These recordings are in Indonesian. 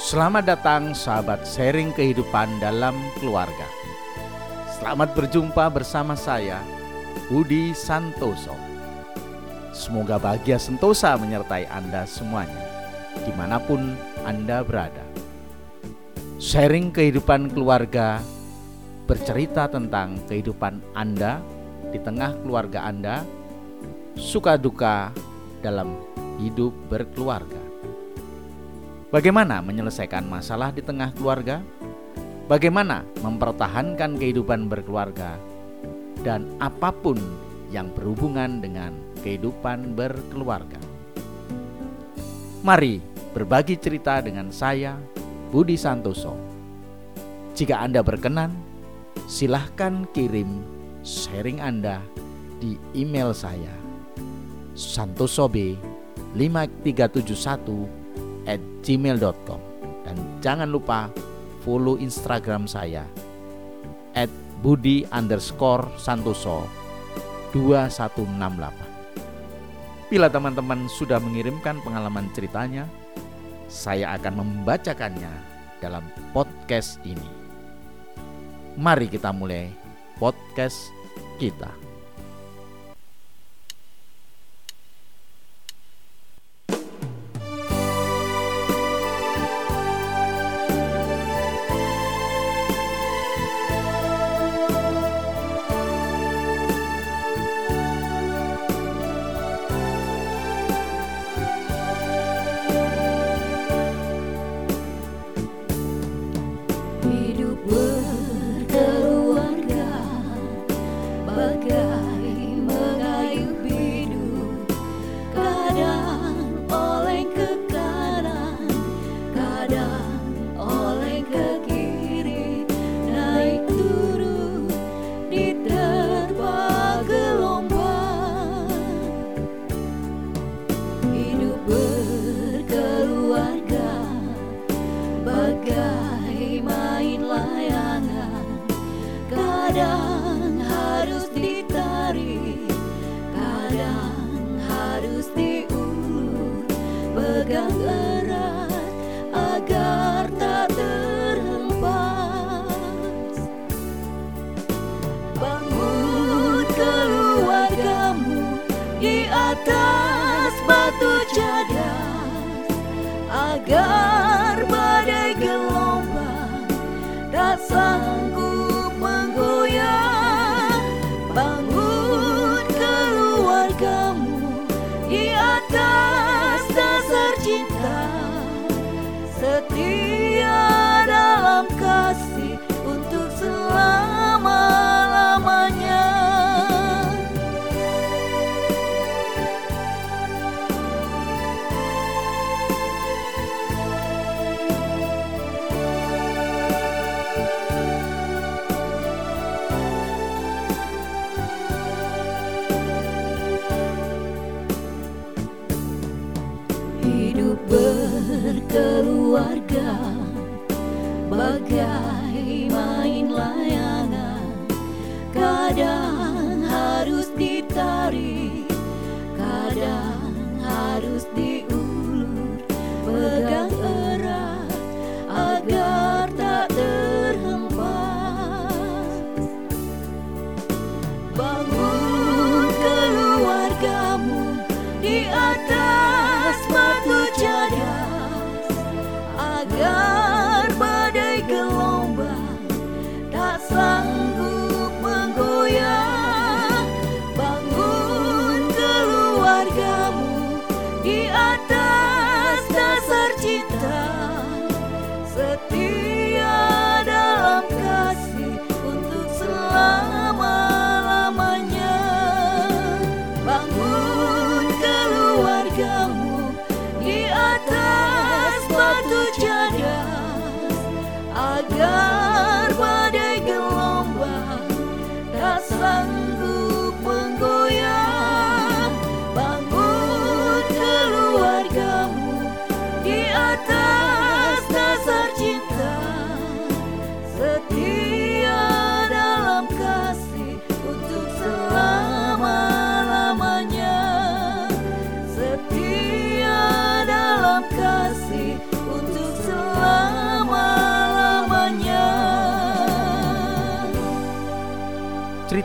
Selamat datang sahabat sharing kehidupan dalam keluarga. Selamat berjumpa bersama saya, Budi Santoso. Semoga bahagia sentosa menyertai Anda semuanya, di mana pun Anda berada. Sharing kehidupan keluarga bercerita tentang kehidupan Anda di tengah keluarga Anda, suka duka dalam hidup berkeluarga. Bagaimana menyelesaikan masalah di tengah keluarga? Bagaimana mempertahankan kehidupan berkeluarga? Dan apa pun yang berhubungan dengan kehidupan berkeluarga. Mari berbagi cerita dengan saya, Budi Santoso. Jika Anda berkenan, silahkan kirim sharing Anda di email saya santosob 5371 at gmail.com dan jangan lupa follow Instagram saya at budi underscore santoso 2168 Bila teman-teman sudah mengirimkan pengalaman ceritanya saya akan membacakannya dalam podcast ini. Mari kita mulai podcast kita atas batu cadas agar berkeluarga bagai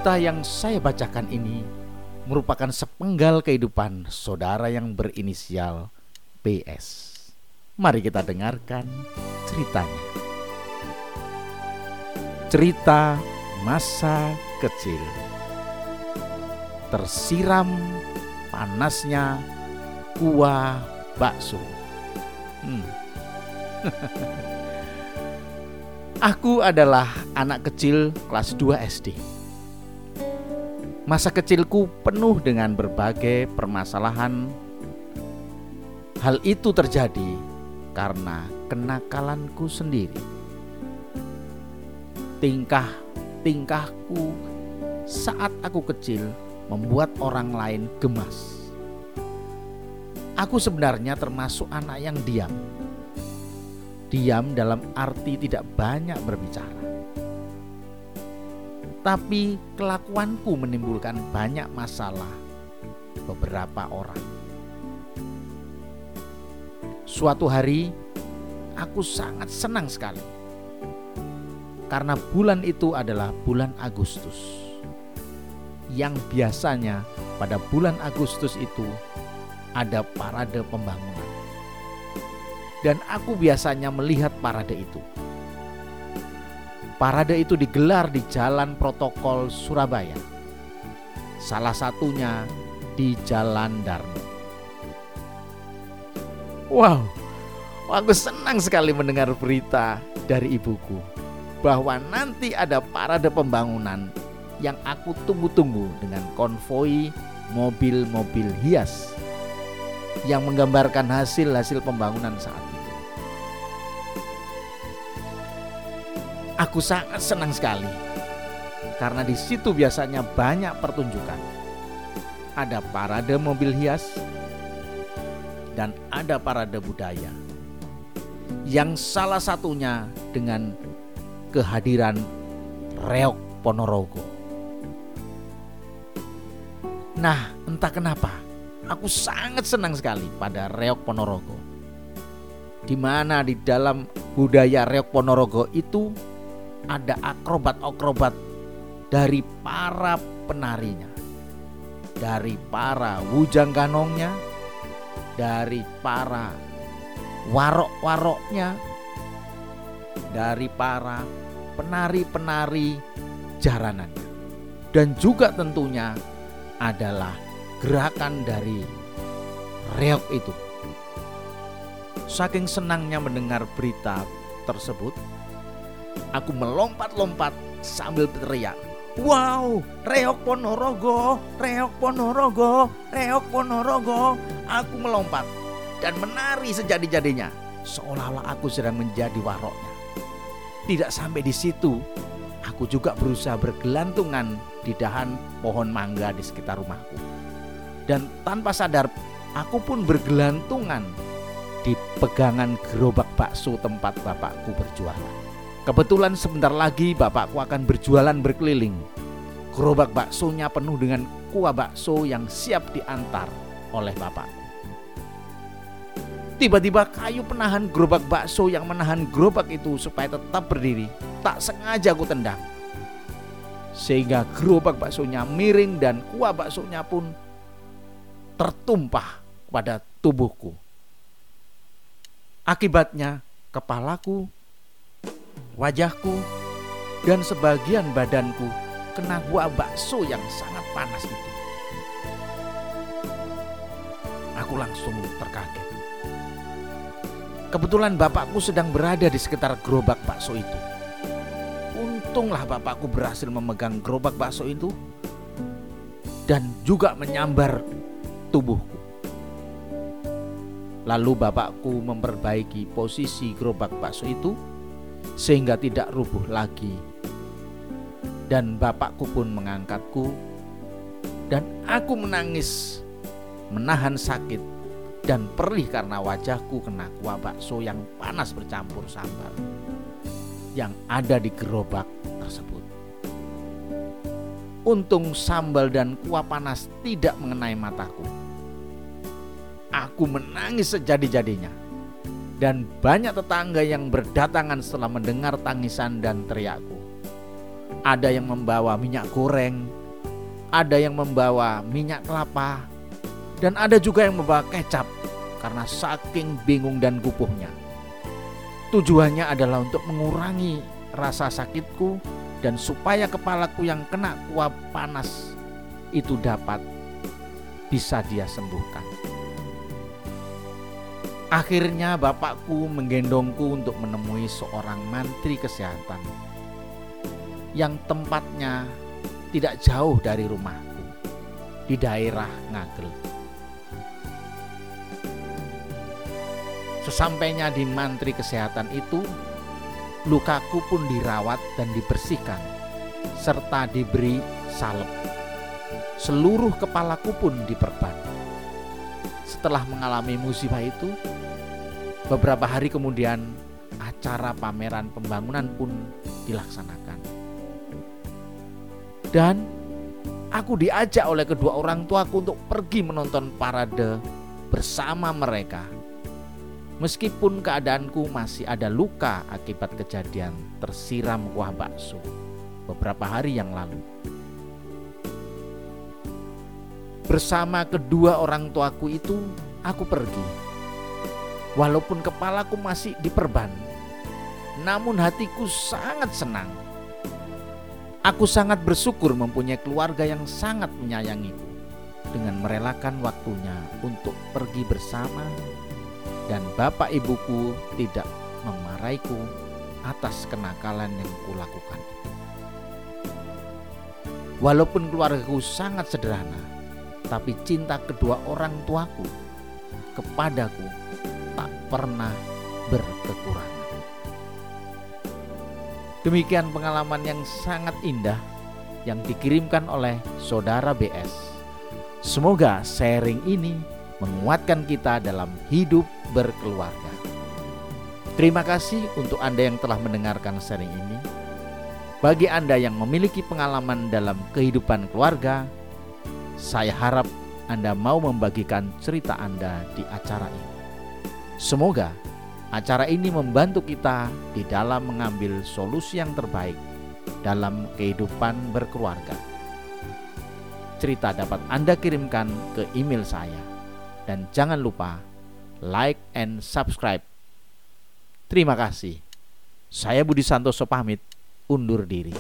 Cerita yang saya bacakan ini merupakan sepenggal kehidupan saudara yang berinisial BS. Mari kita dengarkan ceritanya. Cerita masa kecil tersiram panasnya kuah bakso. Hmm. Aku adalah anak kecil kelas 2 SD. Masa kecilku penuh dengan berbagai permasalahan. Hal itu terjadi karena kenakalanku sendiri. Tingkah-tingkahku saat aku kecil membuat orang lain gemas. Aku sebenarnya termasuk anak yang diam Diam dalam arti tidak banyak berbicara. Tapi kelakuanku menimbulkan banyak masalah beberapa orang. Suatu hari aku sangat senang sekali karena bulan itu adalah bulan Agustus. Yang biasanya pada bulan Agustus itu ada parade pembangunan dan aku biasanya melihat parade itu. Parade itu digelar di Jalan Protokol Surabaya. Salah satunya di Jalan Darmo. Wow, aku senang sekali mendengar berita dari ibuku bahwa nanti ada parade pembangunan yang aku tunggu-tunggu dengan konvoi mobil-mobil hias yang menggambarkan hasil-hasil pembangunan saat Aku sangat senang sekali karena di situ biasanya banyak pertunjukan. Ada parade mobil hias dan ada parade budaya. Yang salah satunya dengan kehadiran Reok Ponorogo. Nah, entah kenapa aku sangat senang sekali pada Reok Ponorogo. Di mana di dalam budaya Reok Ponorogo itu ada akrobat-akrobat dari para penarinya, dari para wujang ganongnya, dari para warok-waroknya, dari para penari-penari jaranannya. Dan juga tentunya adalah gerakan dari reok itu. Saking senangnya mendengar berita tersebut, Aku melompat-lompat sambil berteriak. Wow, reok Ponorogo, reok Ponorogo, reok Ponorogo. Aku melompat dan menari sejadi-jadinya. Seolah-olah aku sedang menjadi waroknya. Tidak sampai di situ, aku juga berusaha bergelantungan di dahan pohon mangga di sekitar rumahku. Dan tanpa sadar, aku pun bergelantungan di pegangan gerobak bakso tempat bapakku berjualan. Kebetulan sebentar lagi bapakku akan berjualan berkeliling. Gerobak baksonya penuh dengan kuah bakso yang siap diantar oleh bapakku. Tiba-tiba kayu penahan gerobak bakso yang menahan gerobak itu supaya tetap berdiri tak sengaja aku tendang. Sehingga gerobak baksonya miring dan kuah baksonya pun tertumpah pada tubuhku. Akibatnya kepalaku wajahku, dan sebagian badanku kena buah bakso yang sangat panas itu. Aku langsung terkaget. Kebetulan bapakku sedang berada di sekitar gerobak bakso itu. Untunglah bapakku berhasil memegang gerobak bakso itu dan juga menyambar tubuhku. Lalu bapakku memperbaiki posisi gerobak bakso itu sehingga tidak rubuh lagi. Dan bapakku pun mengangkatku dan aku menangis menahan sakit dan perih karena wajahku kena kuah bakso yang panas bercampur sambal yang ada di gerobak tersebut. Untung sambal dan kuah panas tidak mengenai mataku. Aku menangis sejadi-jadinya dan banyak tetangga yang berdatangan setelah mendengar tangisan dan teriakku. ada yang membawa minyak goreng, ada yang membawa minyak kelapa, dan ada juga yang membawa kecap karena saking bingung dan gupuhnya. Tujuannya adalah untuk mengurangi rasa sakitku dan supaya kepalaku yang kena kuap panas itu dapat bisa dia sembuhkan. Akhirnya bapakku menggendongku untuk menemui seorang mantri kesehatan yang tempatnya tidak jauh dari rumahku di daerah Ngagel. Sesampainya di mantri kesehatan itu, lukaku pun dirawat dan dibersihkan serta diberi salep. Seluruh kepalaku pun diperban. Setelah mengalami musibah itu, beberapa hari kemudian acara pameran pembangunan pun dilaksanakan. Dan aku diajak oleh kedua orang tuaku untuk pergi menonton parade bersama mereka Meskipun keadaanku masih ada luka akibat kejadian tersiram kuah bakso beberapa hari yang lalu. Bersama kedua orang tuaku itu, aku pergi. Walaupun kepalaku masih diperban, namun hatiku sangat senang. Aku sangat bersyukur mempunyai keluarga yang sangat menyayangiku dengan merelakan waktunya untuk pergi bersama dan bapak ibuku tidak memarahiku atas kenakalan yang kulakukan Walaupun keluargaku sangat sederhana, tapi cinta kedua orang tuaku kepadaku tak pernah berkekurangan. Demikian pengalaman yang sangat indah yang dikirimkan oleh saudara BS. Semoga sharing ini menguatkan kita dalam hidup berkeluarga. Terima kasih untuk Anda yang telah mendengarkan sharing ini. Bagi Anda yang memiliki pengalaman dalam kehidupan keluarga, saya harap Anda mau membagikan cerita Anda di acara ini. Semoga acara ini membantu kita di dalam mengambil solusi yang terbaik dalam kehidupan berkeluarga. Cerita dapat Anda kirimkan ke email saya dan jangan lupa like and subscribe. Terima kasih. Saya Budi Santoso pamit undur diri.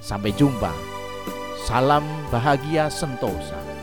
Sampai jumpa. Salam bahagia sentosa.